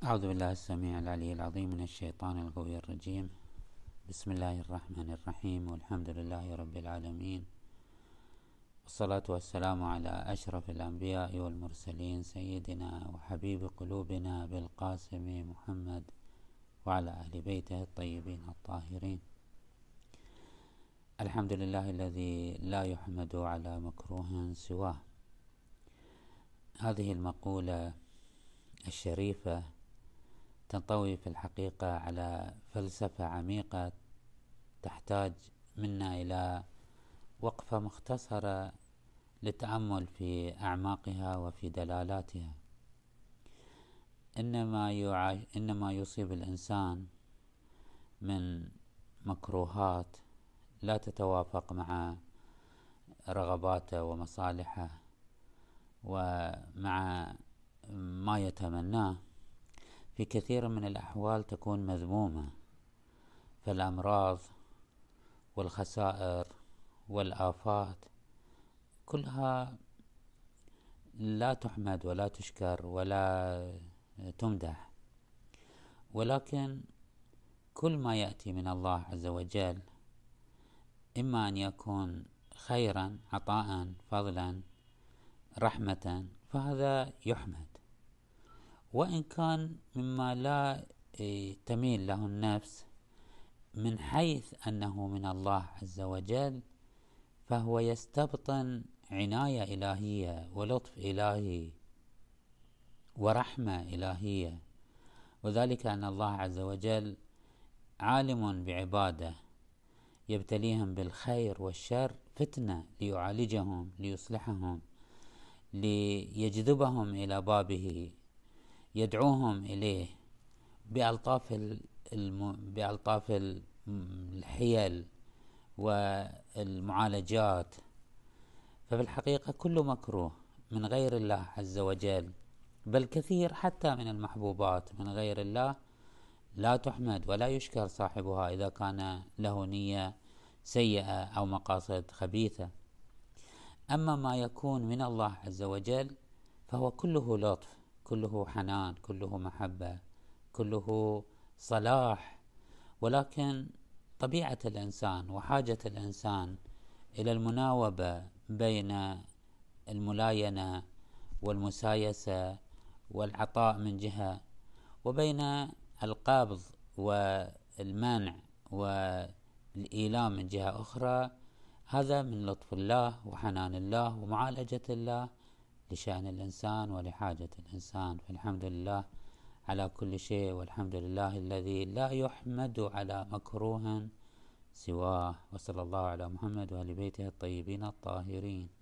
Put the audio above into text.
أعوذ بالله السميع العلي العظيم من الشيطان القوي الرجيم. بسم الله الرحمن الرحيم. والحمد لله رب العالمين. والصلاة والسلام على أشرف الأنبياء والمرسلين سيدنا وحبيب قلوبنا بالقاسم محمد وعلى أهل بيته الطيبين الطاهرين. الحمد لله الذي لا يحمد على مكروه سواه. هذه المقولة الشريفة تنطوي في الحقيقة على فلسفة عميقة تحتاج منا إلى وقفة مختصرة للتأمل في أعماقها وفي دلالاتها. إنما يعاش إنما يصيب الإنسان من مكروهات لا تتوافق مع رغباته ومصالحه ومع ما يتمناه. في كثير من الأحوال تكون مذمومة فالأمراض والخسائر والآفات كلها لا تحمد ولا تشكر ولا تمدح. ولكن كل ما يأتي من الله عز وجل إما أن يكون خيرا عطاء فضلا رحمة فهذا يحمد. وإن كان مما لا إيه، تميل له النفس من حيث أنه من الله عز وجل فهو يستبطن عناية إلهية ولطف إلهي ورحمة إلهية. وذلك أن الله عز وجل عالم بعباده يبتليهم بالخير والشر فتنة ليعالجهم ليصلحهم ليجذبهم إلى بابه. يدعوهم إليه بألطاف الم... بألطاف الحيل والمعالجات. ففي الحقيقة كل مكروه من غير الله عز وجل بل كثير حتى من المحبوبات من غير الله لا تحمد ولا يشكر صاحبها إذا كان له نية سيئة أو مقاصد خبيثة. أما ما يكون من الله عز وجل فهو كله لطف كله حنان كله محبة كله صلاح. ولكن طبيعة الإنسان وحاجة الإنسان إلى المناوبة بين الملاينة والمسايسة والعطاء من جهة وبين القبض والمنع والإيلام من جهة أخرى هذا من لطف الله وحنان الله ومعالجة الله لشأن الإنسان ولحاجة الإنسان فالحمد لله على كل شيء والحمد لله الذي لا يحمد على مكروه سواه وصلى الله على محمد وآل بيته الطيبين الطاهرين.